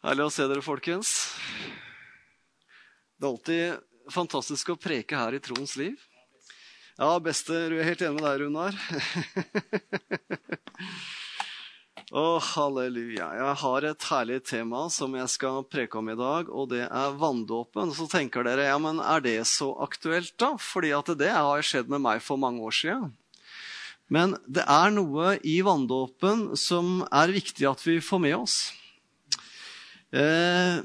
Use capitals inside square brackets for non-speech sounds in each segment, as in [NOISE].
Herlig å se dere, folkens. Det er alltid fantastisk å preke her i troens liv. Ja, beste, du er helt enig med deg, Runar. [LAUGHS] Å, halleluja. Jeg har et herlig tema som jeg skal preke om i dag, og det er vanndåpen. Så tenker dere, ja, men er det så aktuelt, da? Fordi at det har skjedd med meg for mange år siden. Men det er noe i vanndåpen som er viktig at vi får med oss. Eh,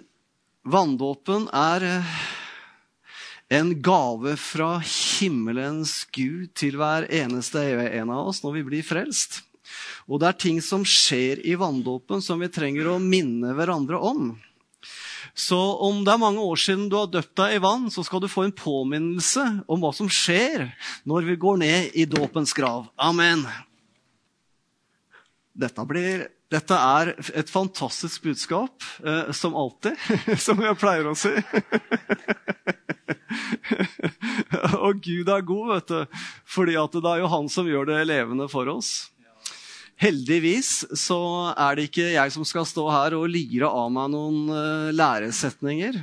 vanndåpen er eh, en gave fra himmelens Gud til hver eneste en av oss når vi blir frelst. Og det er ting som skjer i vanndåpen som vi trenger å minne hverandre om. Så om det er mange år siden du har døpt deg i vann, så skal du få en påminnelse om hva som skjer når vi går ned i dåpens grav. Amen. Dette, blir, dette er et fantastisk budskap, eh, som alltid, [LAUGHS] som jeg pleier å si. [LAUGHS] Og Gud er god, vet du, fordi det er jo han som gjør det levende for oss. Heldigvis så er det ikke jeg som skal stå her og lire av meg noen eh, læresetninger.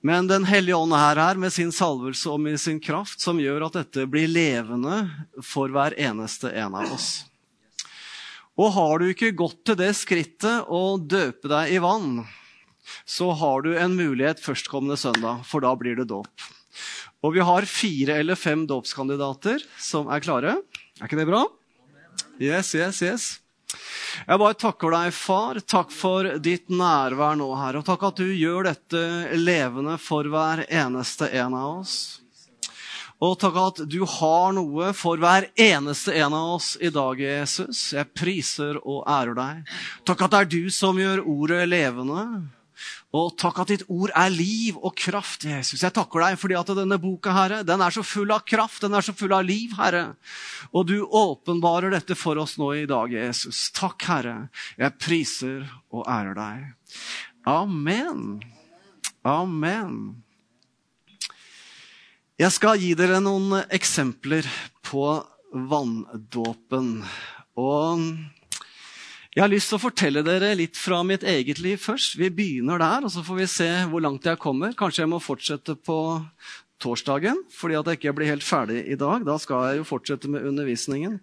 Men Den hellige ånd er her med sin salvelse og med sin kraft, som gjør at dette blir levende for hver eneste en av oss. Og har du ikke gått til det skrittet å døpe deg i vann, så har du en mulighet førstkommende søndag, for da blir det dåp. Og vi har fire eller fem dåpskandidater som er klare. Er ikke det bra? Yes, yes, yes. Jeg bare takker deg, far. Takk for ditt nærvær nå, her. Og takk at du gjør dette levende for hver eneste en av oss. Og takk at du har noe for hver eneste en av oss i dag, Jesus. Jeg priser og ærer deg. Takk at det er du som gjør ordet levende. Og takk at ditt ord er liv og kraft, Jesus. Jeg takker deg fordi at denne boka Herre, den er så full av kraft, den er så full av liv, Herre. Og du åpenbarer dette for oss nå i dag, Jesus. Takk, Herre. Jeg priser og ærer deg. Amen. Amen. Jeg skal gi dere noen eksempler på vanndåpen. Og jeg har lyst til å fortelle dere litt fra mitt eget liv først. Vi begynner der, og så får vi se hvor langt jeg kommer. Kanskje jeg må fortsette på torsdagen, fordi at jeg ikke blir helt ferdig i dag. Da skal jeg jo fortsette med undervisningen.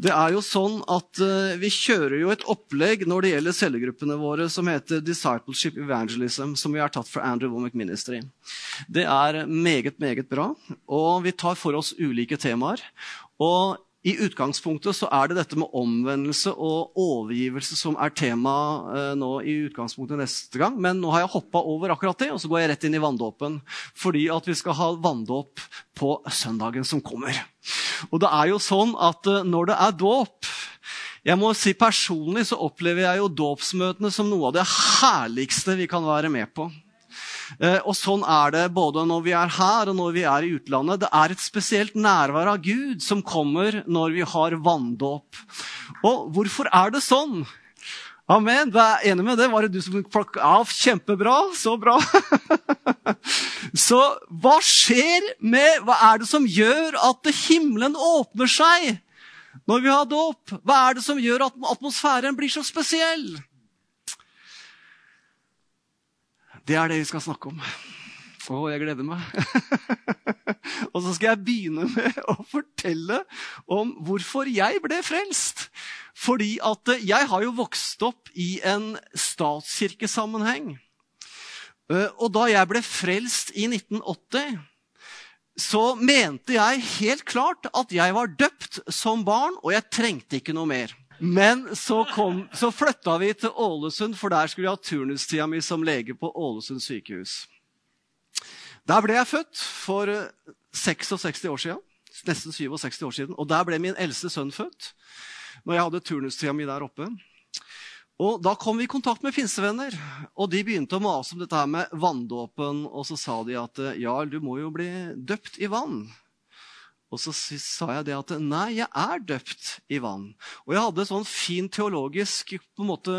Det er jo sånn at uh, Vi kjører jo et opplegg når det gjelder cellegruppene våre som heter Discipleship Evangelism, som vi har tatt fra Andrew Womack Ministry. Det er meget, meget bra, og vi tar for oss ulike temaer. Og i utgangspunktet så er det dette med omvendelse og overgivelse som er tema eh, nå i utgangspunktet neste gang. Men nå har jeg hoppa over akkurat det, og så går jeg rett inn i vanndåpen. Fordi at vi skal ha vanndåp på søndagen som kommer. Og det er jo sånn at eh, når det er dåp jeg må si Personlig så opplever jeg jo dåpsmøtene som noe av det herligste vi kan være med på. Eh, og sånn er det både når vi er her og når vi er i utlandet. Det er et spesielt nærvær av Gud som kommer når vi har vanndåp. Og hvorfor er det sånn? Amen. Du er enig med det? Var det du som plukka av? Kjempebra. Så bra. [LAUGHS] Så hva skjer med Hva er det som gjør at himmelen åpner seg når vi har dåp? Hva er det som gjør at atmosfæren blir så spesiell? Det er det vi skal snakke om. Å, jeg gleder meg. [LAUGHS] og så skal jeg begynne med å fortelle om hvorfor jeg ble frelst. Fordi at jeg har jo vokst opp i en statskirkesammenheng. Eh, og da jeg ble frelst i 1980, så mente jeg helt klart at jeg var døpt som barn, og jeg trengte ikke noe mer. Men så, kom, så flytta vi til Ålesund, for der skulle jeg ha turnustida mi som lege på Ålesund sykehus. Der ble jeg født for 66 eh, år siden. Nesten 67 år siden. Og der ble min eldste sønn født. Når jeg hadde turnustida mi der oppe. Og Da kom vi i kontakt med pinsevenner, og de begynte å mase om dette her med vanndåpen. Og så sa de at ja, du må jo bli døpt i vann. Og så sa jeg det at nei, jeg er døpt i vann. Og jeg hadde sånn fin teologisk på en måte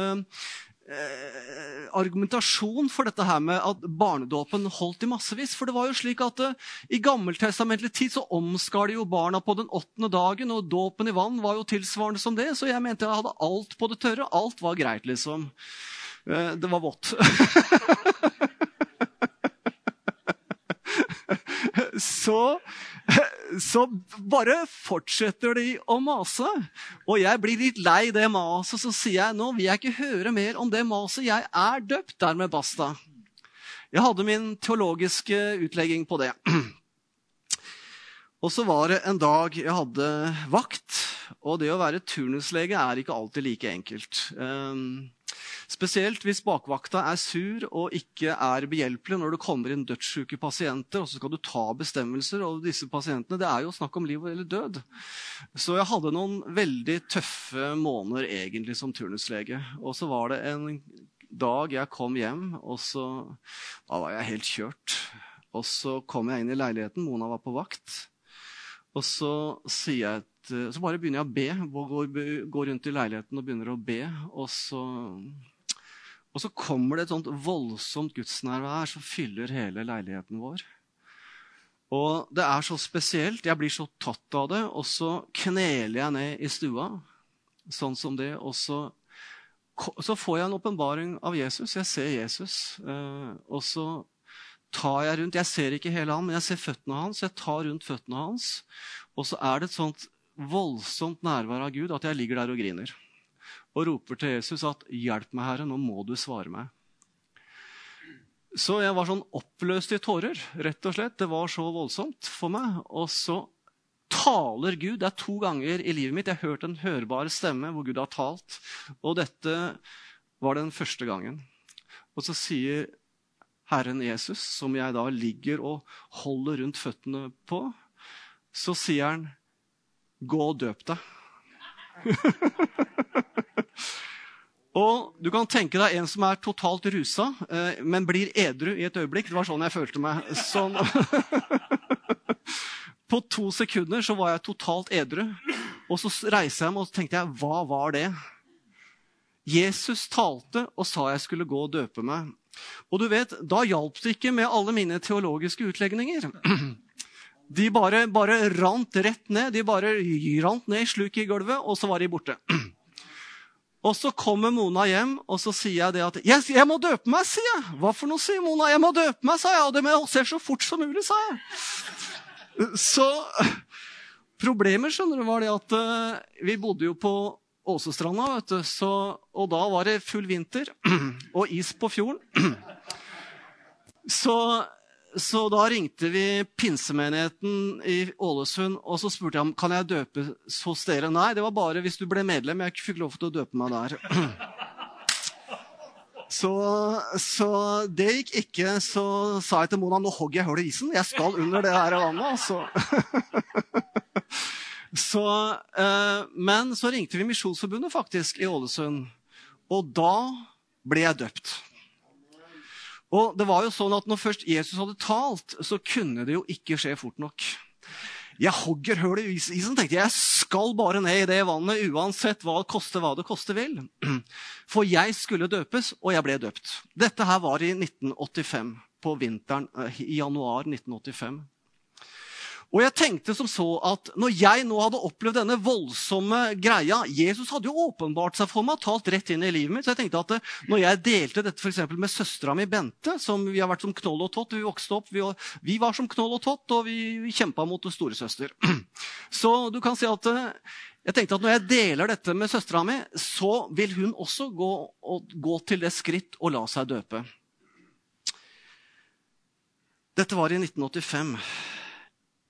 eh, argumentasjon for dette her med at barnedåpen holdt i massevis. For det var jo slik at eh, i gammeltestamentlig tid så omskar de jo barna på den åttende dagen, og dåpen i vann var jo tilsvarende som det, så jeg mente jeg hadde alt på det tørre. Alt var greit, liksom. Eh, det var vått. [LAUGHS] så, så bare fortsetter de å mase. Og jeg blir litt lei det maset, så sier jeg nå vil jeg ikke høre mer om det maset. Jeg er døpt. Dermed basta. Jeg hadde min teologiske utlegging på det. Og så var det en dag jeg hadde vakt. Og det å være turnuslege er ikke alltid like enkelt. Um, Spesielt hvis bakvakta er sur og ikke er behjelpelig når det kommer inn dødssyke pasienter, og så skal du ta bestemmelser over disse pasientene. Det er jo snakk om liv eller død. Så jeg hadde noen veldig tøffe måneder egentlig som turnuslege. Og så var det en dag jeg kom hjem, og så Da var jeg helt kjørt. Og så kom jeg inn i leiligheten. Mona var på vakt. Og så jeg så bare begynner jeg å be. Går, går rundt i leiligheten og begynner å be. Og så og så kommer det et sånt voldsomt gudsnærvær som fyller hele leiligheten vår. Og det er så spesielt. Jeg blir så tatt av det. Og så kneler jeg ned i stua, sånn som det. Og så, så får jeg en åpenbaring av Jesus. Jeg ser Jesus. Eh, og så tar jeg rundt Jeg ser ikke hele han, men jeg ser føttene hans. Jeg tar rundt føttene hans. Og så er det et sånt voldsomt nærvær av Gud at jeg ligger der og griner og roper til Jesus at 'Hjelp meg, Herre, nå må du svare meg'. Så jeg var sånn oppløst i tårer, rett og slett. Det var så voldsomt for meg. Og så taler Gud. Det er to ganger i livet mitt jeg har hørt en hørbar stemme hvor Gud har talt. Og dette var den første gangen. Og så sier Herren Jesus, som jeg da ligger og holder rundt føttene på, så sier han, 'Gå og døp deg'. [LAUGHS] Og du kan tenke deg en som er totalt rusa, eh, men blir edru i et øyeblikk. Det var sånn jeg følte meg. Sånn. [LAUGHS] På to sekunder så var jeg totalt edru. Og så reiser jeg meg og tenkte jeg, hva var det? Jesus talte og sa jeg skulle gå og døpe meg. Og du vet, Da hjalp det ikke med alle mine teologiske utlegninger. [CLEARS THROAT] De bare, bare rant rett ned. De bare rant ned i sluk i gulvet, og så var de borte. [CLEARS THROAT] Og så kommer Mona hjem, og så sier jeg det at jeg, jeg må døpe meg, sier jeg. Hva for noe, sier Mona. Jeg må døpe meg, sa jeg. Og det må jeg se så fort som mulig, sa jeg. Så problemet skjønner du, var det at uh, vi bodde jo på Åsestranda, vet du. Så, og da var det full vinter [CLEARS THROAT] og is på fjorden. [CLEARS THROAT] Så så da ringte vi pinsemenigheten i Ålesund og så spurte jeg om kan jeg døpe hos dere. Nei, det var bare hvis du ble medlem. Jeg fikk lov til å døpe meg der. [CLEARS THROAT] Så, så, det gikk ikke. Så sa jeg til Mona nå hogger jeg hull i isen. Jeg skal under det her vannet. Så. [LAUGHS] så, eh, men så ringte vi Misjonsforbundet faktisk i Ålesund. Og da ble jeg døpt. Og det var jo sånn at Når først Jesus hadde talt, så kunne det jo ikke skje fort nok. Jeg hogger høl i isen. tenkte Jeg skal bare ned i det vannet uansett hva det koster hva det koste vil. [CLEARS THROAT] For jeg skulle døpes, og jeg ble døpt. Dette her var i 1985, på vinteren, eh, i januar 1985. Og jeg tenkte som så at når jeg nå hadde opplevd denne voldsomme greia Jesus hadde jo åpenbart seg for meg, talt rett inn i livet mitt. Så jeg tenkte at eh, når jeg delte dette for med søstera mi Bente, som vi har vært som knoll og tott Vi vokste opp, vi, vi var som knoll og tott, og vi, kjempa mot storesøster. [CLEARS THROAT] Så du kan si at eh, jeg tenkte at når jeg deler dette med søstera mi, så vil hun også gå, gå til det skritt å la seg døpe. Dette var i 1985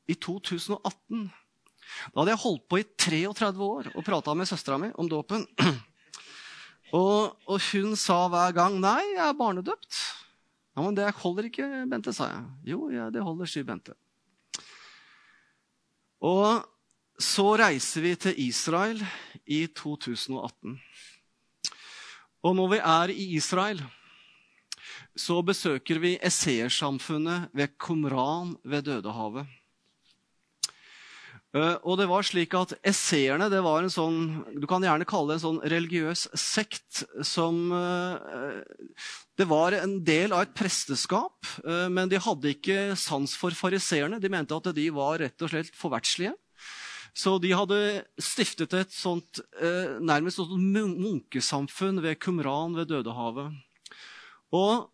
i 2018. Da hadde jeg holdt på i 33 år og prata med søstera mi om dåpen. [CLEARS THROAT] Og, og, hun sa hver gang 'Nei, jeg er barnedøpt'. Ja, 'Men det holder ikke, Bente', sa jeg. 'Jo, ja, det holder', sier Bente. Og så reiser vi til Israel i 2018. Og når vi er i Israel, så besøker vi Eseersamfunnet ved Qumran ved Dødehavet. Eh, og det var slik at Esseerne det var en sånn du kan gjerne kalle det en sånn religiøs sekt som eh, Det var en del av et presteskap, eh, men de hadde ikke sans for fariseerne. De mente at de var rett og slett forverdslige. Så de hadde stiftet et sånt nærmest sånt munkesamfunn ved Kumran ved Dødehavet. Og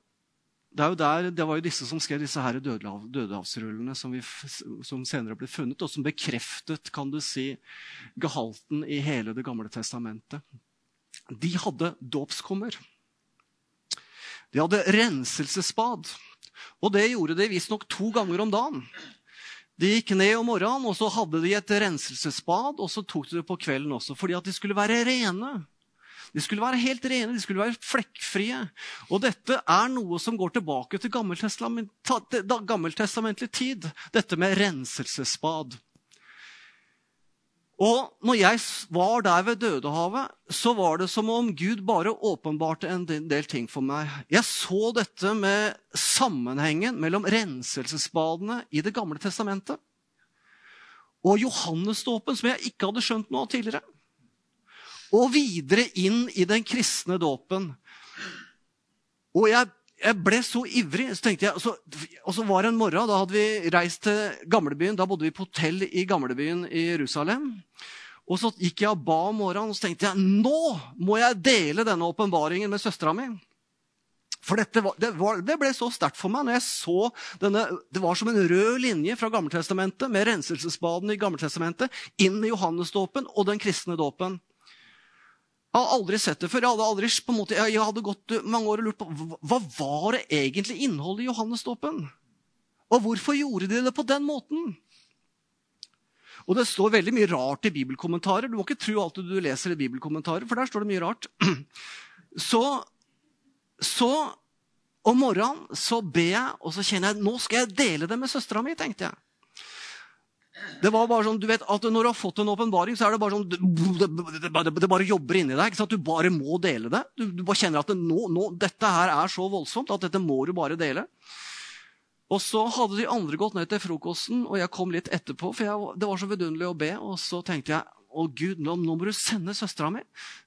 det, der, det, var jo disse som skrev disse her dødehav, dødehavsrullene som, vi, som, senere ble funnet, og som bekreftet kan du si, gehalten i hele Det gamle testamentet. De hadde dåpskummer. De hadde renselsesbad. Og det gjorde de visstnok to ganger om dagen. De gikk ned om morgenen, og så hadde de et renselsesbad, og så tok de det på kvelden også, fordi at de skulle være rene. De skulle være helt rene, de skulle være flekkfrie. Og dette er noe som går tilbake til gammeltestamentlig tid. Dette med renselsesbad. Og når jeg var der ved Dødehavet, så var det som om Gud bare åpenbarte en del ting for meg. Jeg så dette med sammenhengen mellom renselsesbadene i Det gamle testamentet og Johannesdåpen, som jeg ikke hadde skjønt noe av tidligere og videre inn i den kristne dåpen. Og jeg, jeg, ble så ivrig. så tenkte jeg, så, Og så var det en morgen, da hadde vi reist til gamlebyen. Da bodde vi på hotell i gamlebyen i Jerusalem. Og så gikk jeg og ba om morgenen og så tenkte jeg, nå må jeg dele denne åpenbaringen med søstera mi. For var, det, var, det, ble så sterkt for meg når jeg så denne Det var som en rød linje fra Gammeltestamentet med renselsesbaden i Gammeltestamentet inn i Johannesdåpen og den kristne dåpen. Jeg hadde aldri sett det før. Jeg hadde, aldri, måte, jeg hadde gått mange år og lurt på hva var det egentlig innholdet i Johannesdåpen. Og hvorfor gjorde de det på den måten? Og Det står veldig mye rart i bibelkommentarer. Du må ikke tro alt du leser i bibelkommentarer, for der står det mye rart. [CLEARS THROAT] Så, så om morgenen så ber jeg, og så kjenner jeg nå skal jeg dele det med søstera mi. tenkte jeg. Det var bare sånn, du vet at Når du har fått en åpenbaring, så er det bare sånn det, det, det, bare jobber inni deg. ikke sant? Du bare må dele det. Du, du bare kjenner at nå, nå, dette her er så voldsomt at dette må du bare dele. Og Så hadde de andre gått ned til frokosten, og jeg kom litt etterpå. for jeg, Det var så vidunderlig å be. Og så tenkte jeg å Gud, nå, nå må du sende søstera mi.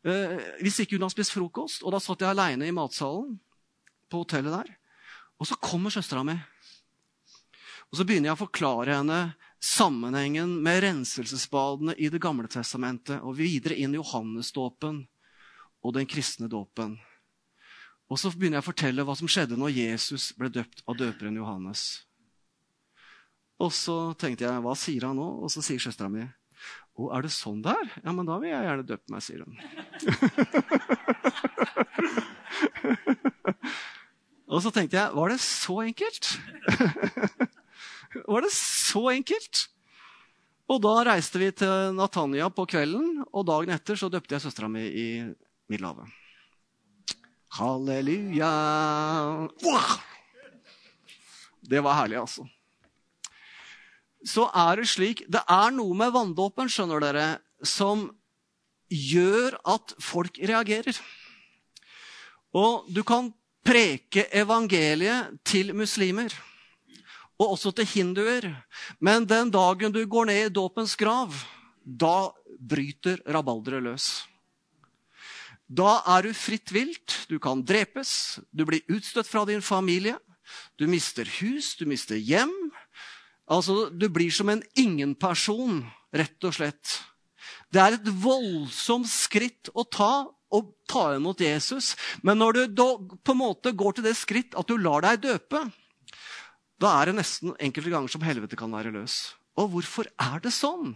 Eh, hvis ikke hun har spist frokost. Og da satt jeg aleine i matsalen på hotellet der. Og så kommer søstera mi. Og så begynner jeg å forklare henne sammenhengen med renselsesbadene i Det gamle testamentet og videre inn i Johannesdåpen og den kristne dåpen. Og så begynner jeg å fortelle hva som skjedde når Jesus ble døpt av døperen Johannes. Og så tenkte jeg, hva sier han nå? Og så sier søstera mi, å, er det sånn det er? Ja, men da vil jeg gjerne døpe meg, sier hun. [LAUGHS] og så tenkte jeg, var det så enkelt? [LAUGHS] Var det så enkelt? Og da reiste vi til Natanya på kvelden, og dagen etter så døpte jeg søstera mi i Middelhavet. Halleluja! Det var herlig, altså. Så er det slik Det er noe med vanndåpen, skjønner dere, som gjør at folk reagerer. Og du kan preke evangeliet til muslimer og også til hinduer. Men den dagen du går ned i dåpens grav, da bryter rabalderet løs. Da er du fritt vilt, du kan drepes, du blir utstøtt fra din familie. Du mister hus, du mister hjem. Altså, Du blir som en ingenperson, rett og slett. Det er et voldsomt skritt å ta å ta imot Jesus. Men når du da på en måte går til det skritt at du lar deg døpe, da er det nesten enkelte ganger som helvete kan være løs. Og hvorfor er det sånn?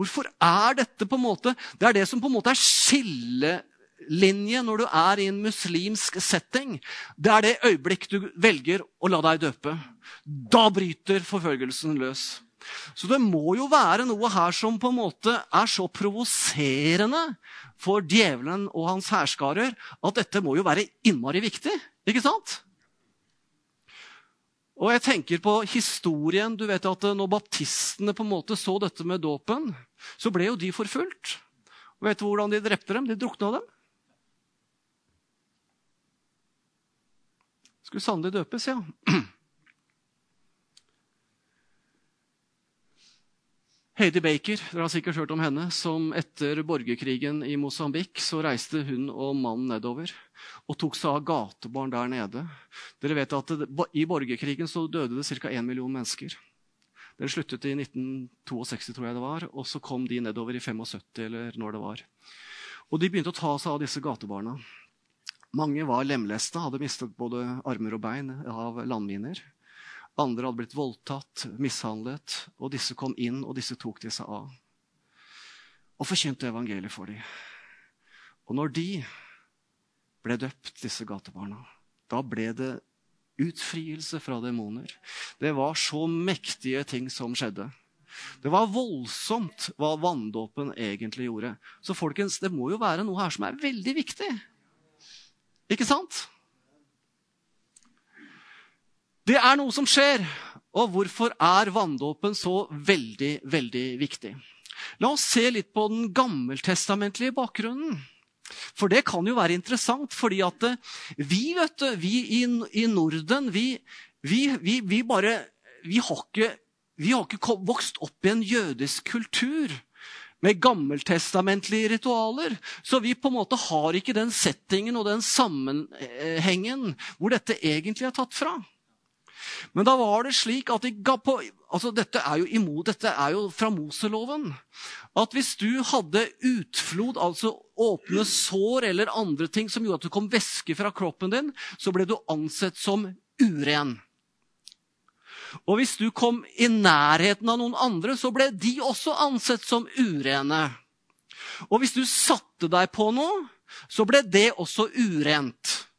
Hvorfor er dette på en måte Det er det som på en måte er skillelinje når du er i en muslimsk setting. Det er det øyeblikk du velger å la deg døpe. Da bryter forfølgelsen løs. Så det må jo være noe her som på en måte er så provoserende for djevelen og hans hærskarer at dette må jo være innmari viktig. Ikke sant? Og jeg tenker på historien. du vet at Når baptistene på en måte så dette med dåpen, så ble jo de forfulgt. Og vet du hvordan de drepte dem? De drukna dem. Skulle sannelig døpes, ja. [CLEARS THROAT] Heidi Baker, dere har sikkert hørt om henne, som etter borgerkrigen i Mosambik så reiste hun og mannen nedover og tok seg av gatebarn der nede. Dere vet at det, I borgerkrigen så døde det ca. 1 million mennesker. Den sluttet i 1962, tror jeg det var, og så kom de nedover i 75, eller når det var. Og De begynte å ta seg av disse gatebarna. Mange var lemlesta, hadde mistet både armer og bein av landminer. Andre hadde blitt voldtatt, mishandlet, og disse kom inn, og disse tok de seg av. Og forkynte evangeliet for dem. Og når de ble døpt, disse gatebarna, da ble det utfrielse fra demoner. Det var så mektige ting som skjedde. Det var voldsomt hva vanndåpen egentlig gjorde. Så folkens, det må jo være noe her som er veldig viktig. Ikke sant? Det er noe som skjer. Og hvorfor er vanndåpen så veldig, veldig viktig? La oss se litt på den gammeltestamentlige bakgrunnen. For det kan jo være interessant, fordi at eh, vi vet du, vi i, i Norden vi, vi, vi, vi bare har, ikke, vi har ikke vokst opp i en jødisk kultur med gammeltestamentlige ritualer. Så vi på en måte har ikke den settingen og den sammenhengen hvor dette egentlig er tatt fra. Men da var det slik at de ga på, altså dette, er imot, dette er jo fra Moseloven. At hvis du hadde utflod, altså åpne sår eller andre ting som gjorde at det kom væske fra kroppen din, så ble du ansett som uren. Og hvis du kom i nærheten av noen andre, så ble de også ansett som urene. Og hvis du satte deg på noe, så ble det også urent.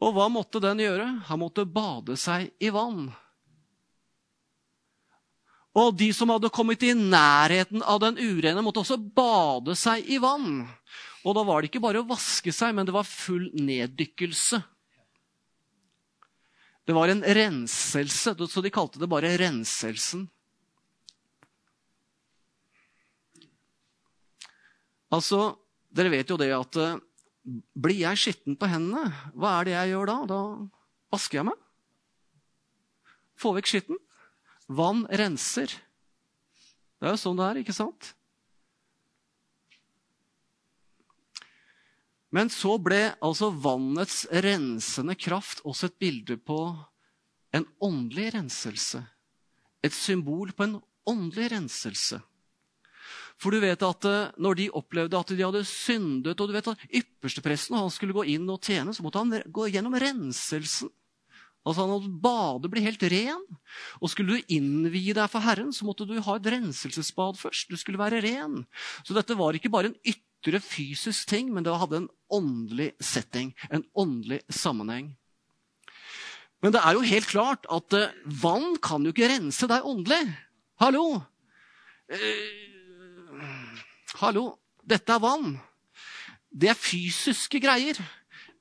Og hva måtte den gjøre? Han måtte bade seg i vann. Og de som hadde kommet i nærheten av den urene, måtte også bade seg i vann. Og da var det ikke bare å vaske seg, men det var full neddykkelse. Det var en renselse, så de kalte det bare renselsen. Altså, Dere vet jo det at eh, blir jeg skitten på hendene, hva er det jeg gjør da? Da vasker jeg meg. Få vekk skitten. Vann renser. Det er jo sånn det er, ikke sant? Men så ble altså vannets rensende kraft også et bilde på en åndelig renselse. Et symbol på en åndelig renselse. For du vet at eh, når de opplevde at de hadde syndet og du vet at Ypperstepresten han skulle gå inn og tjene, så måtte han gå gjennom renselsen. Altså Han måtte bade, bli helt ren. Og skulle du innvie deg for Herren, så måtte du ha et renselsesbad først. Du skulle være ren. Så dette var ikke bare en ytre fysisk ting, men det hadde en åndelig setting. En åndelig sammenheng. Men det er jo helt klart at uh, vann kan jo ikke rense deg åndelig. Hallo! Uh, hallo! Dette er vann. Det er fysiske greier.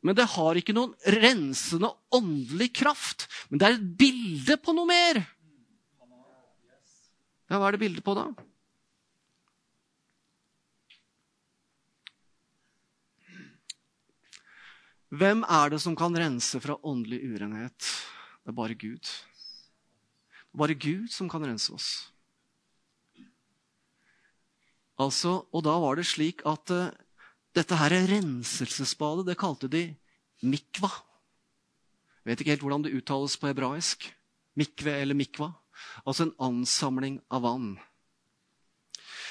Men det har ikke noen rensende åndelig kraft. Men det er et bilde på noe mer. Ja, hva er det bildet på, da? Hvem er det som kan rense fra åndelig urenhet? Det er bare Gud. Bare Gud som kan rense oss. Altså, Og da var det slik at uh, dette her renselsesbadet det kalte de mikva. Jeg vet ikke helt hvordan det uttales på hebraisk. Mikve eller mikva. Altså en ansamling av vann.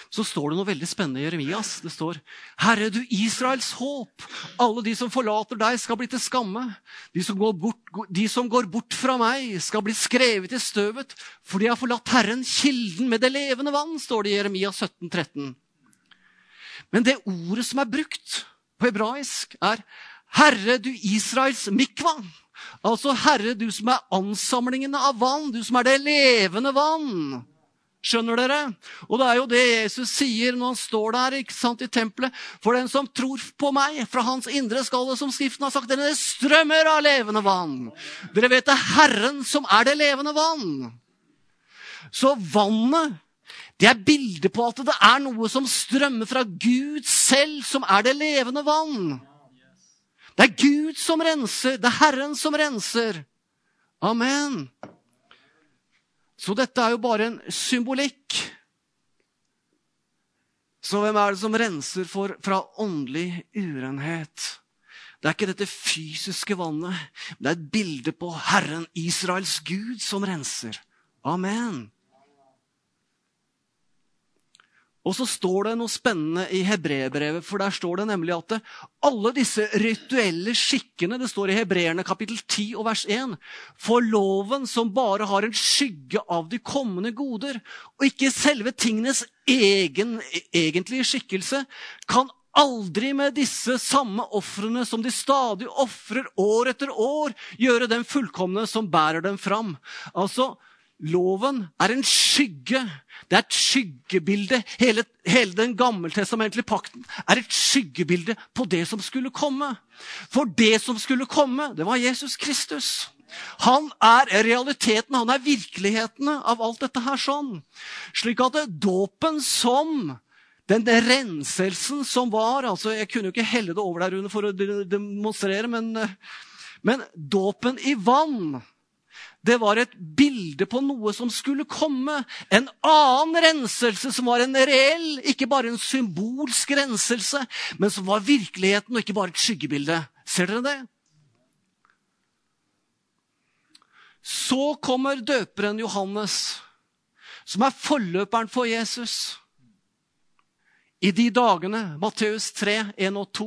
Så står det noe veldig spennende i Jeremias. Det står Herre, du Israels håp. Alle de som forlater deg, skal bli til skamme. De som, bort, de som går bort fra meg, skal bli skrevet i støvet, for de har forlatt Herren, kilden med det levende vann, står det i Jeremias 17, 13. Men det ordet som er brukt på hebraisk, er 'Herre, du Israels mikva'. Altså 'Herre, du som er ansamlingene av vann', du som er det levende vann. Skjønner dere? Og det er jo det Jesus sier når han står der ikke sant, i tempelet. For den som tror på meg, fra hans indre skal det, som Skriften har sagt, det strømmer av levende vann. Dere vet det er Herren som er det levende vann. Så vannet det er bildet på at det er noe som strømmer fra Gud selv, som er det levende vann. Det er Gud som renser. Det er Herren som renser. Amen. Så dette er jo bare en symbolikk. Så hvem er det som renser for, fra åndelig urenhet? Det er ikke dette fysiske vannet. Det er et bilde på Herren Israels Gud som renser. Amen. Og så står det noe spennende i hebreerbrevet, for der står det nemlig at alle disse rituelle skikkene Det står i Hebreerne kapittel 10 og vers 1. For loven som bare har en skygge av de kommende goder, og ikke selve tingenes egen, egentlige skikkelse, kan aldri med disse samme ofrene som de stadig ofrer år etter år, gjøre dem fullkomne som bærer dem fram. Altså, Loven er en skygge. Det er et skyggebilde. Hele, hele den gammeltestamentlige pakten er et skyggebilde på det som skulle komme. For det som skulle komme, det var Jesus Kristus. Han er realiteten, han er virkelighetene av alt dette her sånn. Slik at dåpen som den renselsen som var altså Jeg kunne jo ikke helle det over der under for å demonstrere, men, men dåpen i vann det var et bilde på noe som skulle komme. En annen renselse som var en reell, ikke bare en symbolsk renselse, men som var virkeligheten og ikke bare et skyggebilde. Ser dere det? Så kommer døperen Johannes, som er forløperen for Jesus. I de dagene Matteus 3, 1 og 2,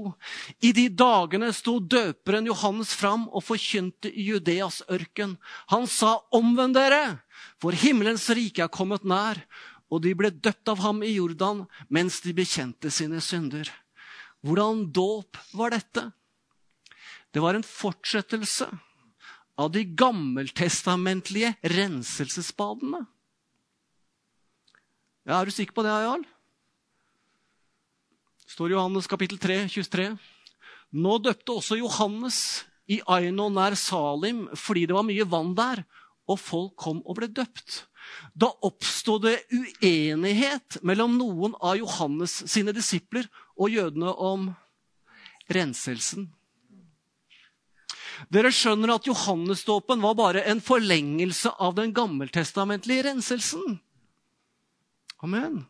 i de dagene sto døperen Johannes fram og forkynte i Judeas ørken. Han sa, 'Omvend dere, for himmelens rike er kommet nær.' Og de ble døpt av ham i Jordan mens de bekjente sine synder. Hvordan dåp var dette? Det var en fortsettelse av de gammeltestamentlige renselsesbadene. Ja, er du sikker på det, Jarl? Står i Johannes kapittel 3, 23. Nå døpte også Johannes i Aino nær Salim fordi det var mye vann der, og folk kom og ble døpt. Da oppstod det uenighet mellom noen av Johannes sine disipler og jødene om renselsen. Dere skjønner at Johannesdåpen var bare en forlengelse av den gammeltestamentlige renselsen. Amen.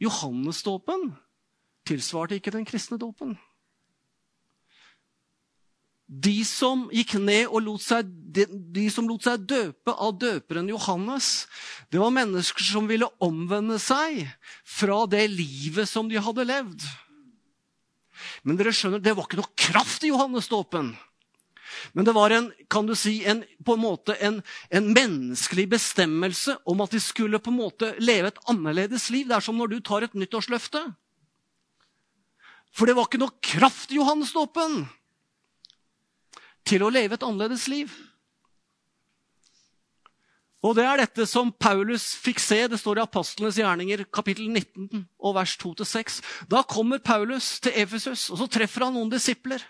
Johannesdåpen tilsvarte ikke den kristne dåpen. De som gikk ned og lot seg, de, de som lot seg døpe av døperen Johannes, det var mennesker som ville omvende seg fra det livet som de hadde levd. Men dere skjønner, det var ikke noe kraft i Johannesdåpen. Men det var en, kan du si, en, på en måte en, en, menneskelig bestemmelse om at de skulle på en måte leve et annerledes liv. Det er som når du tar et nyttårsløfte. For det var ikke noe kraft i Johannesdåpen til å leve et annerledes liv. Og det er dette som Paulus fikk se. Det står i Apostlenes gjerninger, kapittel 19, og vers 2-6. Da kommer Paulus til Efesus, og så treffer han noen disipler.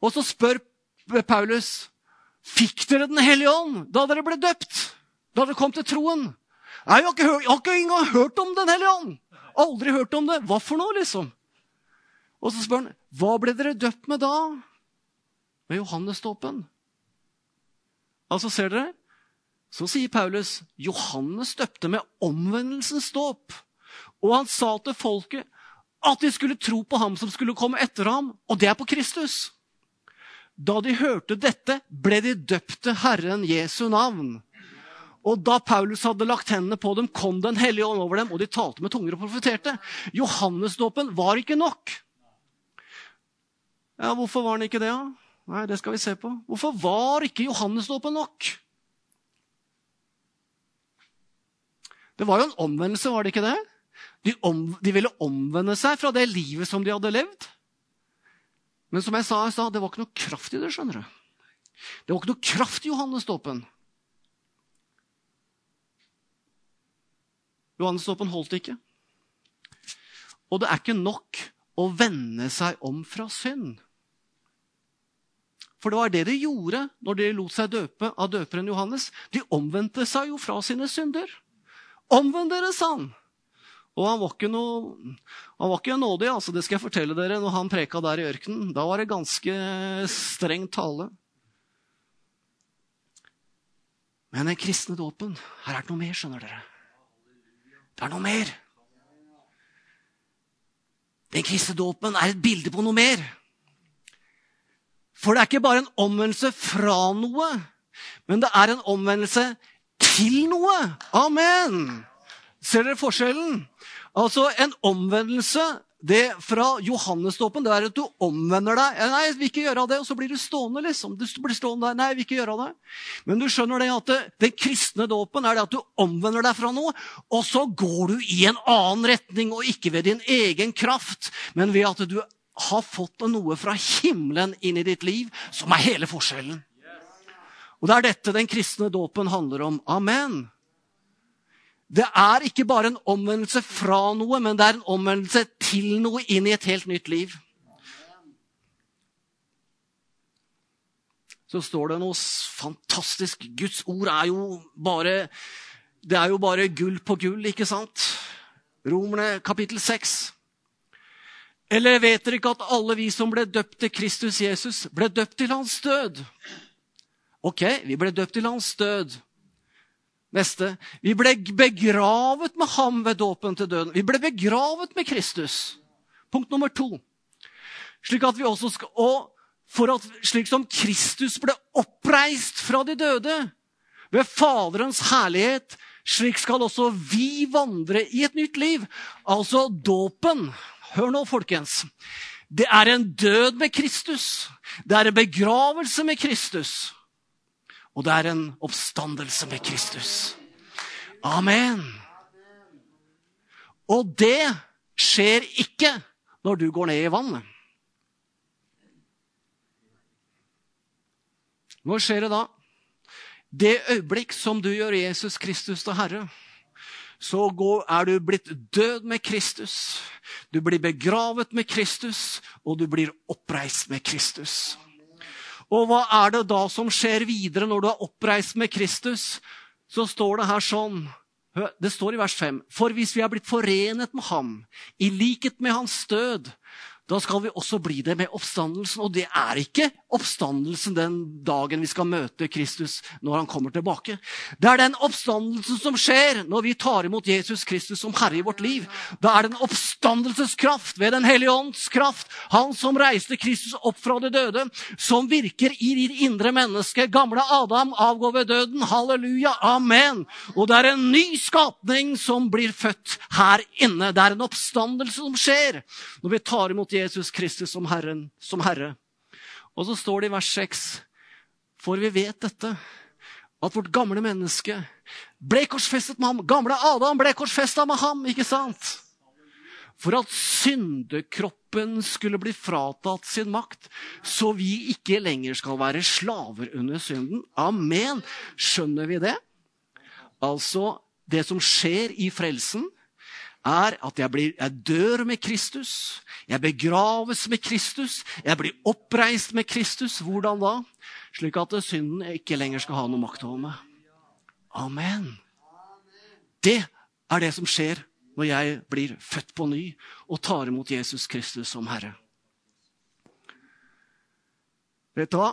Og så spør Paulus, fikk dere Den hellige ånd da dere ble døpt? Da dere kom til troen? Jeg har ikke, jeg har ikke engang hørt om Den hellige ånd. Aldri hørt om det. Hva for noe, liksom? Og så spør han, hva ble dere døpt med da? Med Johannesdåpen. Altså, ser dere? Så sier Paulus, Johannes døpte med omvendelsens dåp. Og han sa til folket at de skulle tro på ham som skulle komme etter ham, og det er på Kristus. Da de hørte dette, ble de døpt til Herren Jesu navn. Og da Paulus hadde lagt hendene på dem, kom Den hellige ånd over dem, og de talte med tunger og profeterte. Johannesdåpen var ikke nok. Ja, Hvorfor var den ikke det? da? Nei, Det skal vi se på. Hvorfor var ikke Johannesdåpen nok? Det var jo en omvendelse, var det ikke det? De, om, de ville omvende seg fra det livet som de hadde levd. Men som jeg sa i stad, det var ikke noe kraft i det. skjønner du. Det var ikke noe kraft i Johannes-dåpen holdt ikke. Og det er ikke nok å vende seg om fra synd. For det var det de gjorde når de lot seg døpe av døperen Johannes. De omvendte seg jo fra sine synder. Omvend dere, sa han. Og han var ikke noe, han var ikke nådig, altså, det skal jeg fortelle dere. Når han preka der i ørkenen, da var det ganske streng tale. Men den kristne dåpen Her er det noe mer, skjønner dere. Det er noe mer. Den kristne dåpen er et bilde på noe mer. For det er ikke bare en omvendelse fra noe, men det er en omvendelse til noe. Amen! Ser dere forskjellen? Altså, En omvendelse det fra Johannesdåpen det er at du omvender deg. Nei, jeg vil ikke gjøre det, og så blir du stående. liksom. Du blir stående der. Nei, jeg vil ikke gjøre det. Men du skjønner det at det, den kristne dåpen er det at du omvender deg fra noe, og så går du i en annen retning, og ikke ved din egen kraft, men ved at du har fått noe fra himmelen inn i ditt liv, som er hele forskjellen. Og Det er dette den kristne dåpen handler om. Amen. Det er ikke bare en omvendelse fra noe, men det er en omvendelse til noe inn i et helt nytt liv. Så står det noe fantastisk. Guds ord er jo bare Det er jo bare gull på gull, ikke sant? Romerne kapittel 6. Eller vet dere ikke at alle vi som ble døpt til Kristus Jesus, ble døpt til hans død? Ok, vi ble døpt til hans død. Neste. Vi ble begravet med ham ved dåpen til døden. Vi ble begravet med Kristus. Punkt nummer to. Slik at vi også skal, og for at slik som Kristus ble oppreist fra de døde ved Faderens herlighet, slik skal også vi vandre i et nytt liv. Altså dåpen. Hør nå, folkens. Det er en død med Kristus. Det er en begravelse med Kristus. Og det er en oppstandelse med Kristus. Amen. Og det skjer ikke når du går ned i vannet. Hva skjer det da? Det øyeblikk som du gjør Jesus Kristus til Herre, så er du blitt død med Kristus. Du blir begravet med Kristus, og du blir oppreist med Kristus. Og hva er det da som skjer videre når du er oppreist med Kristus? Så står det her sånn Det står i vers 5.: For hvis vi er blitt forenet med ham, i likhet med hans død, da skal vi også bli det med oppstandelsen. Og det er ikke oppstandelsen den dagen vi skal møte Kristus når han kommer tilbake. Det er den oppstandelsen som skjer når vi tar imot Jesus Kristus som Herre i vårt liv. Da er det en oppstandelseskraft ved Den hellige ånds kraft, han som reiste Kristus opp fra de døde, som virker i ditt indre menneske. Gamle Adam avgår ved døden. Halleluja. Amen. Og det er en ny skapning som blir født her inne. Det er en oppstandelse som skjer når vi tar imot Jesus Kristus som, Herren, som Herre. Og så står det i vers 6.: For vi vet dette, at vårt gamle menneske ble korsfestet med ham. Gamle Adam ble korsfesta med ham, ikke sant? For at syndekroppen skulle bli fratatt sin makt, så vi ikke lenger skal være slaver under synden. Amen. Skjønner vi det? Altså, det som skjer i frelsen, er at jeg, blir, jeg, dør med Kristus. Jeg begraves med Kristus. Jeg blir oppreist med Kristus. Hvordan da? Slik at synden ikke lenger skal ha noe makt over meg. Amen. Det er det som skjer når jeg blir født på ny og tar imot Jesus Kristus som Herre. Vet du hva?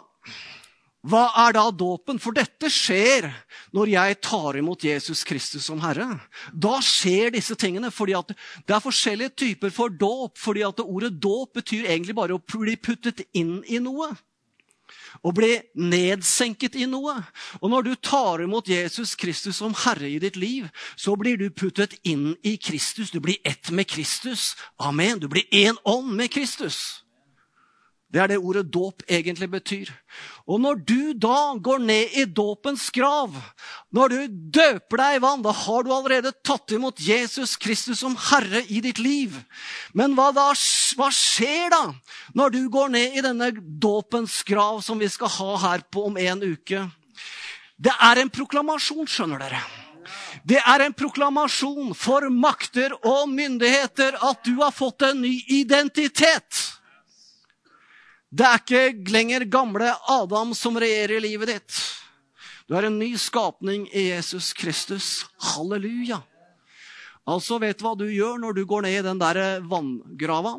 Hva er da dåpen? For dette skjer når jeg tar imot Jesus Kristus som Herre. Da skjer disse tingene. fordi Det er forskjellige typer for dåp. fordi at Ordet dåp betyr egentlig bare å bli puttet inn i noe. Å bli nedsenket i noe. Og når du tar imot Jesus Kristus som Herre i ditt liv, så blir du puttet inn i Kristus. Du blir ett med Kristus. Amen. Du blir én ånd med Kristus. Det er det ordet dåp egentlig betyr. Og når du da går ned i dåpens grav, når du døper deg i vann, da har du allerede tatt imot Jesus Kristus som Herre i ditt liv. Men hva, da, hva skjer da når du går ned i denne dåpens grav som vi skal ha her på om en uke? Det er en proklamasjon, skjønner dere. Det er en proklamasjon for makter og myndigheter at du har fått en ny identitet. Det er ikke lenger gamle Adam som regjerer i livet ditt. Du er en ny skapning i Jesus Kristus. Halleluja. Altså, vet du hva du gjør når du går ned i den der vanngrava?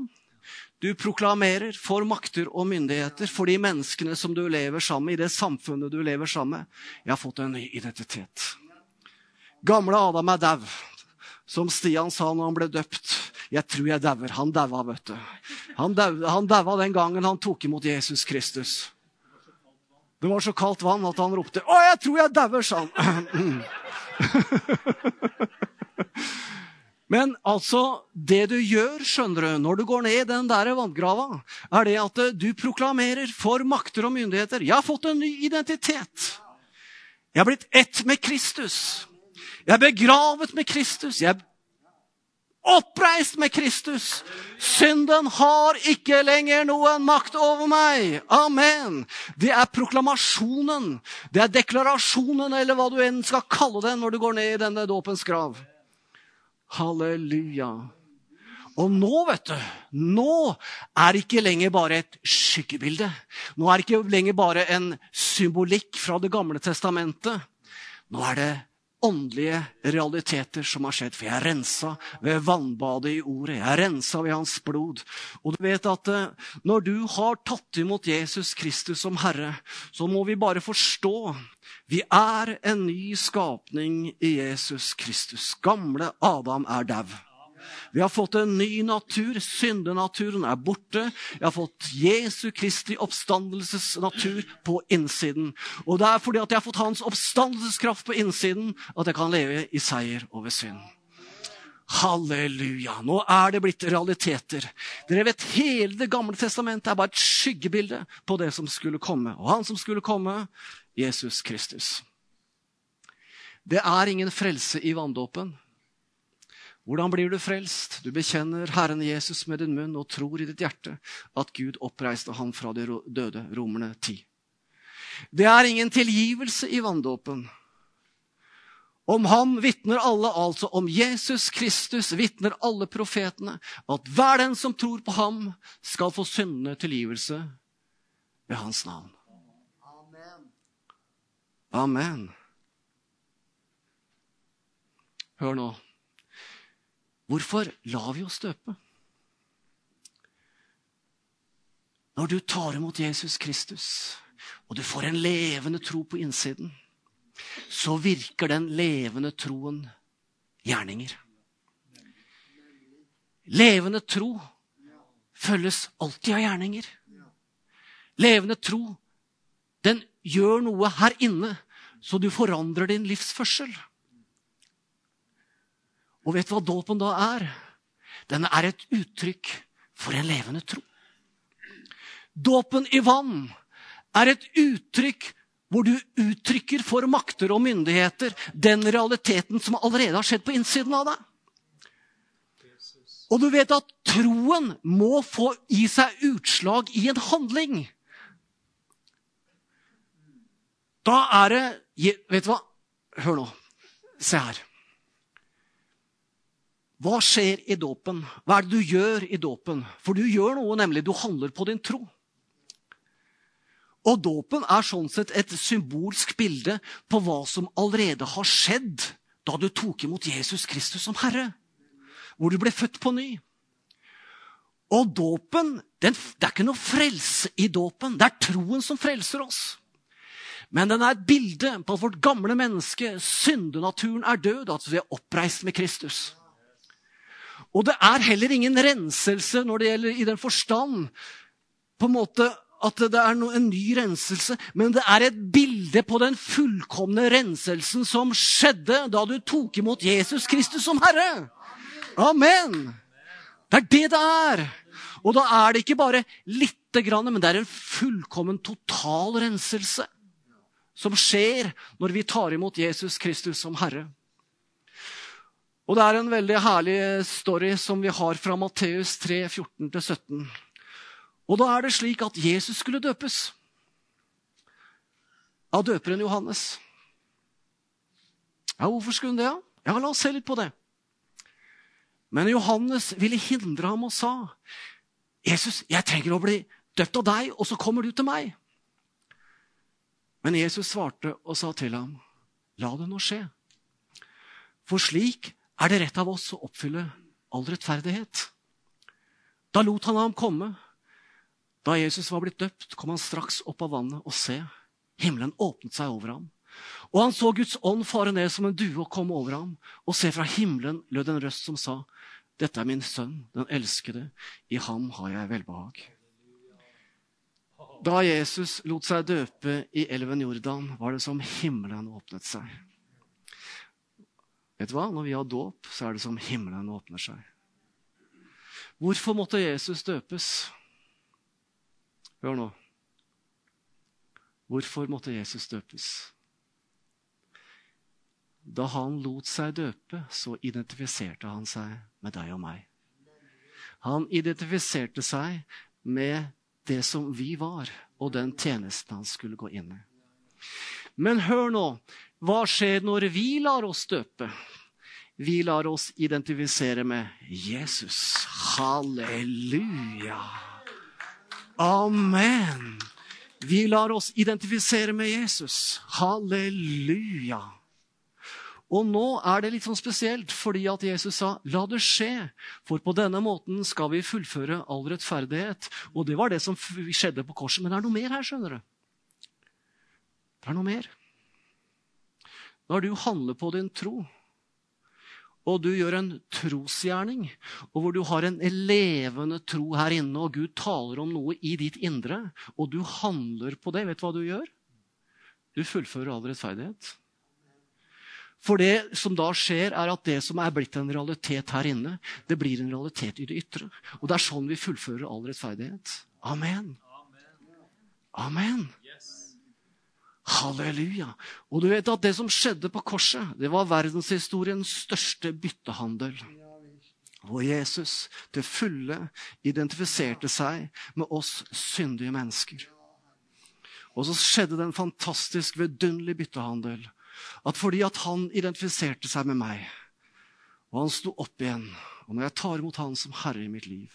Du proklamerer for makter og myndigheter, for de menneskene som du lever sammen med, i det samfunnet du lever sammen med. Jeg har fått en ny identitet. Gamle Adam er dau. Som Stian sa når han ble døpt. Jeg tror jeg dauer. Han daua, vet du. Han daua den gangen han tok imot Jesus Kristus. Det var så kaldt vann at han ropte 'Å, jeg tror jeg dauer', sa han. [CLEARS THROAT] Men altså, det du gjør skjønner du, når du går ned i den der vanngrava, er det at du proklamerer for makter og myndigheter. Jeg har fått en ny identitet. Jeg har blitt ett med Kristus. Jeg er begravet med Kristus. Jeg er oppreist med Kristus. Synden har ikke lenger noen makt over meg. Amen. Det er proklamasjonen, det er deklarasjonen, eller hva du enn skal kalle den når du går ned i denne dåpens grav. Halleluja. Og nå, vet du, nå er det ikke lenger bare et skyggebilde. Nå er det ikke lenger bare en symbolikk fra Det gamle testamentet. Nå er det åndelige realiteter som har skjedd. For jeg er rensa ved vannbadet i ordet. Jeg er rensa ved hans blod. Og du vet at eh, når du har tatt imot Jesus Kristus som Herre, så må vi bare forstå vi er en ny skapning i Jesus Kristus. Gamle Adam er dau. Vi har fått en ny natur. Syndenaturen er borte. Jeg har fått Jesu Kristi oppstandelsesnatur på innsiden. Og det er fordi at jeg har fått hans oppstandelseskraft på innsiden, at jeg kan leve i seier over synd. Halleluja! Nå er det blitt realiteter. Dere vet, Hele Det gamle testamentet er bare et skyggebilde på det som skulle komme. Og han som skulle komme, Jesus Kristus. Det er ingen frelse i vanndåpen. Hvordan blir du frelst? Du bekjenner Herren Jesus med din munn og tror i ditt hjerte at Gud oppreiste ham fra de døde. Romerne 10. Det er ingen tilgivelse i vanndåpen. Om ham vitner alle, altså om Jesus Kristus vitner alle profetene, at hver den som tror på ham, skal få syndene tilgivelse ved hans navn. Amen. Amen. Hør nå. Hvorfor lar vi oss døpe? Når du tar imot Jesus Kristus, og du får en levende tro på innsiden, så virker den levende troen gjerninger. Levende tro følges alltid av gjerninger. Levende tro, den gjør noe her inne, så du forandrer din livsførsel. Og vet du hva dåpen da er? Den er et uttrykk for en levende tro. Dåpen i vann er et uttrykk hvor du uttrykker for makter og myndigheter den realiteten som allerede har skjedd på innsiden av deg. Og du vet at troen må få i seg utslag i en handling. Da er det Vet du hva? Hør nå. Se her. Hva skjer i dåpen? Hva er det du gjør i dåpen? For du gjør noe, nemlig. Du handler på din tro. Og dåpen er sånn sett et symbolsk bilde på hva som allerede har skjedd da du tok imot Jesus Kristus som Herre. Hvor du ble født på ny. Og dåpen Det er ikke noe frelse i dåpen. Det er troen som frelser oss. Men den er et bilde på at vårt gamle menneske, syndenaturen, er død, at vi er oppreist med Kristus. Og det er heller ingen renselse når det gjelder i den forstand på en måte at det er en ny renselse, men det er et bilde på den fullkomne renselsen som skjedde da du tok imot Jesus Kristus som Herre. Amen! Det er det det er. Og da er det ikke bare lite grann, men det er en fullkommen total renselse som skjer når vi tar imot Jesus Kristus som Herre. Og det er en veldig herlig story som vi har fra Matteus 3, 14-17. Og da er det slik at Jesus skulle døpes av døperen Johannes. Ja, hvorfor skulle hun det? Ja, La oss se litt på det. Men Johannes ville hindre ham og sa, 'Jesus, jeg trenger å bli døpt av deg, og så kommer du til meg.' Men Jesus svarte og sa til ham, 'La det nå skje.' For slik er det rett av oss å oppfylle all rettferdighet. Da lot han ham komme. Da Jesus var blitt døpt, kom han straks opp av vannet, og se, himmelen åpnet seg over ham. Og han så Guds ånd fare ned som en due og komme over ham. Og se, fra himmelen lød en røst som sa, Dette er min sønn, den elskede. I ham har jeg velbehag. Da Jesus lot seg døpe i elven Jordan, var det som himmelen åpnet seg. Vet du hva? Når vi har dåp, så er det som himmelen åpner seg. Hvorfor måtte Jesus døpes? Hør nå. Hvorfor måtte Jesus døpes? Da han lot seg døpe, så identifiserte han seg med deg og meg. Han identifiserte seg med det som vi var, og den tjenesten han skulle gå inn i. Men hør nå. Hva skjer når vi lar oss døpe? Vi lar oss identifisere med Jesus. Halleluja. Amen. Vi lar oss identifisere med Jesus. Halleluja. Og nå er det litt sånn spesielt fordi at Jesus sa 'la det skje', for på denne måten skal vi fullføre all rettferdighet. Og det var det som skjedde på korset. Men det er noe mer her, skjønner du. Det er noe mer. Når du handler på din tro, og du gjør en trosgjerning, og hvor du har en levende tro her inne, og Gud taler om noe i ditt indre, og du handler på det, vet du hva du gjør? Du fullfører all rettferdighet. For det som da skjer, er at det som er blitt en realitet her inne, det blir en realitet i det ytre. Og det er sånn vi fullfører all rettferdighet. Amen. Amen. Halleluja. Og du vet at det som skjedde på korset, det var verdenshistoriens største byttehandel. Hvor Jesus til fulle identifiserte seg med oss syndige mennesker. Og så skjedde det en fantastisk, vidunderlig byttehandel at fordi at han identifiserte seg med meg, og han sto opp igjen Og når jeg tar imot han som herre i mitt liv,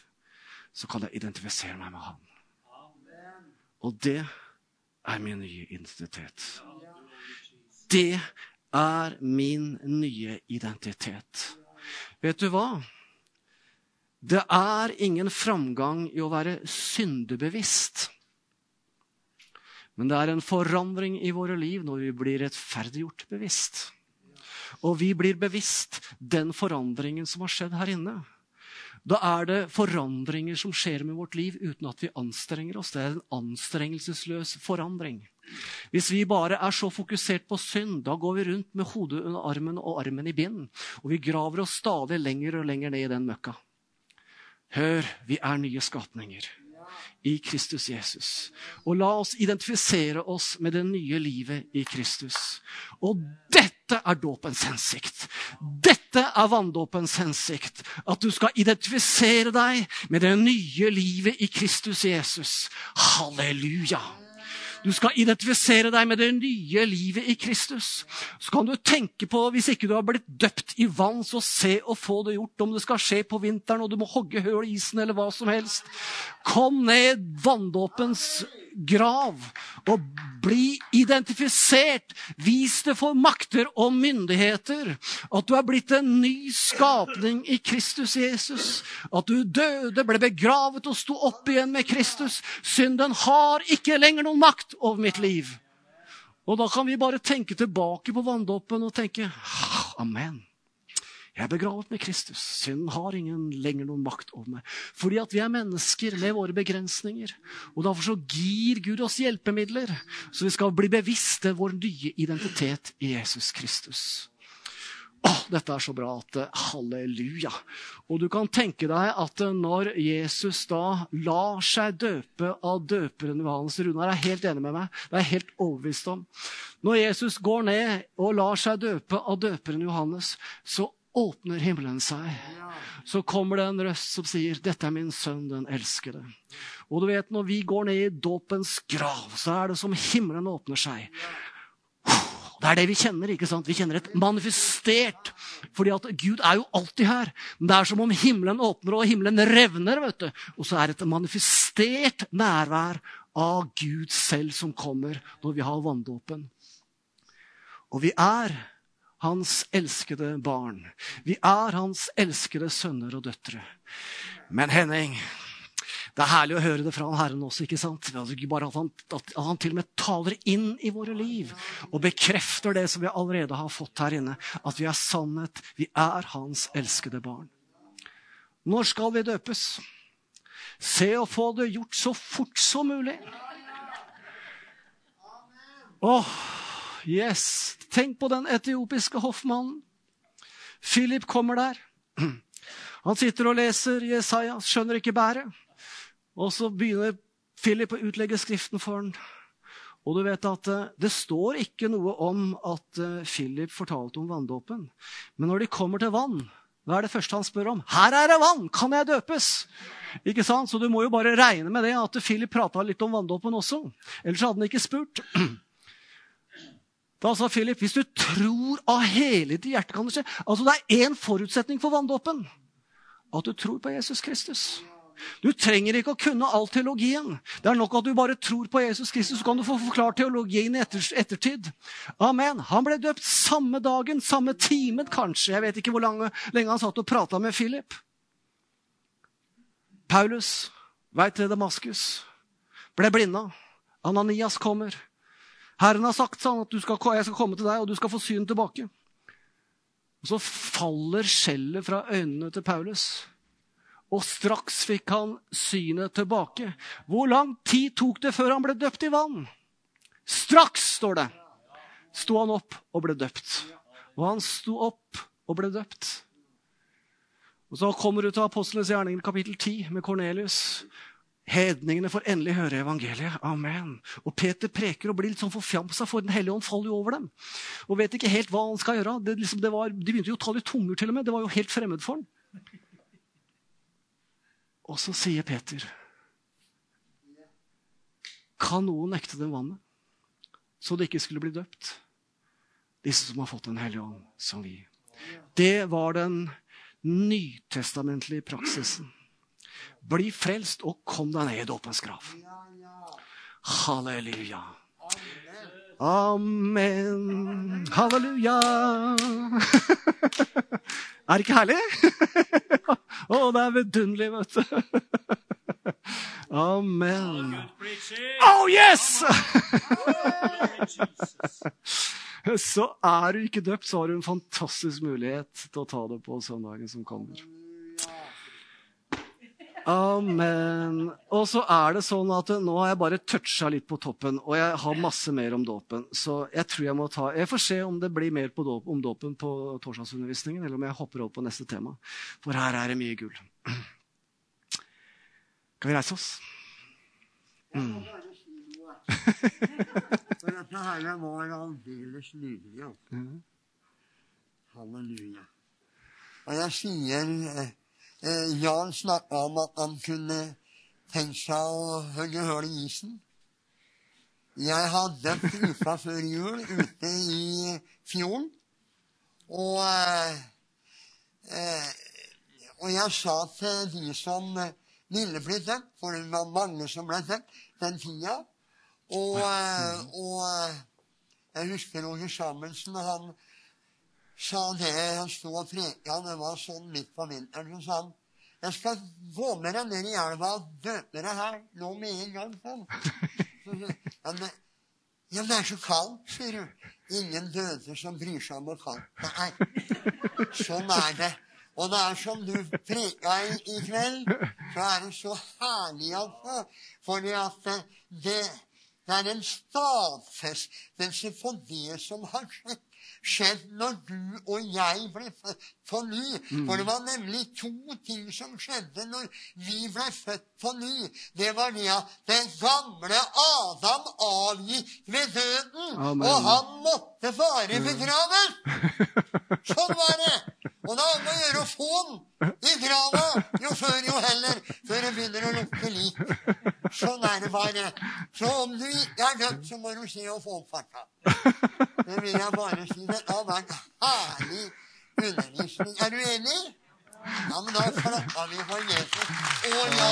så kan jeg identifisere meg med han. Og det er min nye identitet. Det er min nye identitet. Vet du hva? Det er ingen framgang i å være syndebevisst. Men det er en forandring i våre liv når vi blir rettferdiggjort bevisst. Og vi blir bevisst den forandringen som har skjedd her inne. Da er det forandringer som skjer med vårt liv uten at vi anstrenger oss. Det er en anstrengelsesløs forandring. Hvis vi bare er så fokusert på synd, da går vi rundt med hodet under armen og armen i bind. Og vi graver oss stadig lenger og lenger ned i den møkka. Hør, vi er nye skapninger i Kristus Jesus. Og la oss identifisere oss med det nye livet i Kristus. Og dette er dåpens hensikt. Dette er vanndåpens hensikt. At du skal identifisere deg med det nye livet i Kristus Jesus. Halleluja! Du skal identifisere deg med det nye livet i Kristus. Så kan du tenke på, hvis ikke du har blitt døpt i vann, så se og få det gjort. Om det skal skje på vinteren, og du må hogge høl i isen, eller hva som helst. Kom ned vanndåpens grav og bli identifisert. Vis det for makter og myndigheter at du er blitt en ny skapning i Kristus Jesus. At du døde, ble begravet og sto opp igjen med Kristus. Synden har ikke lenger noen makt over mitt liv. Og da kan vi bare tenke tilbake på vanndåpen og tenke amen. Jeg er begravet med Kristus. Synden har ingen lenger noen makt over meg. Fordi at vi er mennesker med våre begrensninger. Og Derfor så gir Gud oss hjelpemidler, så vi skal bli bevisste vår nye identitet i Jesus Kristus. Dette er så bra at Halleluja. Og du kan tenke deg at når Jesus da lar seg døpe av døperen Johannes Runar er helt enig med meg. Det er jeg helt overbevist om. Når Jesus går ned og lar seg døpe av døperen Johannes, så åpner himmelen seg. Så kommer det en røst som sier, 'Dette er min sønn, den elskede'. Og du vet, når vi går ned i dåpens grav, så er det som himmelen åpner seg. Det er det vi kjenner. ikke sant? Vi kjenner et manifestert. fordi at Gud er jo alltid her. Det er som om himmelen åpner, og himmelen revner. vet du. Og så er det et manifestert nærvær av Gud selv som kommer når vi har vanndåpen. Og vi er hans elskede barn. Vi er hans elskede sønner og døtre. Men Henning, det er herlig å høre det fra Herren også. ikke sant? Bare at han, at han, til og med taler inn i våre liv og bekrefter det som vi allerede har fått her inne. At vi er sannhet. Vi er hans elskede barn. Når skal vi døpes? Se å få det gjort så fort som mulig. Åh, Yes. Tenk på den etiopiske hoffmannen. Philip kommer der. [CLEARS THROAT] Han sitter og leser Jesaja, skjønner ikke bæret. Og så begynner Philip å utlegge Skriften for ham. Og du vet at eh, Det står ikke noe om at eh, Philip fortalte om vanndåpen. Men når de kommer til vann, hva er det første han spør om? 'Her er det vann! Kan jeg døpes?' Ikke sant? Så du må jo bare regne med det at Philip prata litt om vanndåpen også. Ellers hadde han ikke spurt. [CLEARS THROAT] Da sa Philip hvis du tror av hele ditt hjerte kan Det skje. Altså Det er én forutsetning for vanndåpen. At du tror på Jesus Kristus. Du trenger ikke å kunne all teologien. Det er nok at du bare tror på Jesus Kristus, så kan du få forklart teologien i etter, ettertid. Amen. Han ble døpt samme dagen, samme timen kanskje. Jeg vet ikke hvor lange, lenge han satt og prata med Philip. Paulus, vei til Damaskus, ble blinda. Ananias kommer. Herren har sagt sånn at skal, jeg skal komme til deg, og du skal få syn tilbake. Og Så faller skjellet fra øynene til Paulus. Og straks fikk han synet tilbake. Hvor lang tid tok det før han ble døpt i vann? Straks, står det. Sto han opp og ble døpt. Og han sto opp og ble døpt. Og Så kommer du til Apostlenes gjerninger kapittel 10 med Kornelius. Hedningene får endelig høre evangeliet. Amen. Og Peter preker og blir litt sånn forfjamsa, for Den hellige ånd faller jo over dem. Og vet ikke helt hva han skal gjøre. Det, liksom, det var, de begynte jo å tale i tunger, til og med. Det var jo helt fremmed for ham. Og så sier Peter Kan noen nekte dem vannet, så de ikke skulle bli døpt? Disse som har fått Den hellige ånd, som vi. Det var den nytestamentlige praksisen. Bli frelst og kom deg ned i dåpens grav. Halleluja. Amen. [LAUGHS] Halleluja. [LAUGHS] Er det ikke herlig? [LAUGHS] Å, det er vidunderlig, vet du. Amen. Oh, yes! Så er du ikke døpt, så har du en fantastisk mulighet til å ta det på søndagen som kommer. Amen. Og så er det sånn at nå har jeg bare toucha litt på toppen, og jeg har masse mer om dåpen. Så jeg tror jeg må ta Jeg får se om det blir mer dåp, om dåpen på torsdagsundervisningen, eller om jeg hopper over på neste tema. For her er det mye gull. Kan vi reise oss? Mm. [LAUGHS] For dette her var aldeles nydelig. Altså. Halleluja. Og jeg sier Eh, Jan snakka om at han kunne tenke seg å hogge hull i isen. Jeg hadde uka før jul ute i fjorden. Og, eh, eh, og jeg sa til de som ville bli døpt, for det var mange som ble døpt den tida Og, og jeg husker Roger Samuelsen. han sa det han sto og preka, det var sånn midt på vinteren, så sa han jeg skal gå med deg ned i elva og døpe deg her nå med en gang. sånn. Ja, men, ja, det er så kaldt, sier du. Ingen døde som bryr seg om hvor kaldt det er. Sånn er det. Og det er som du preka i, i kveld, så er det så herlig, altså. Fordi at det, det, er en stadfestelse på det som har skjedd skjedd når du og jeg ble født på ny. For det var nemlig to ting som skjedde når vi ble født på ny. Det var det at den gamle Adam avgikk ved døden, Amen. og han måtte være begravet. [LAUGHS] Sånn var det. Og det er om å gjøre å få den i grava jo før jo heller, før det begynner å lukte lik. Sånn er det bare. Så om du ikke er dødt, så må du se å få opp farta. Det vil jeg bare si. Det har vært herlig undervisning. Er du enig? Ja, men da klapper vi for Jesus. Å ja!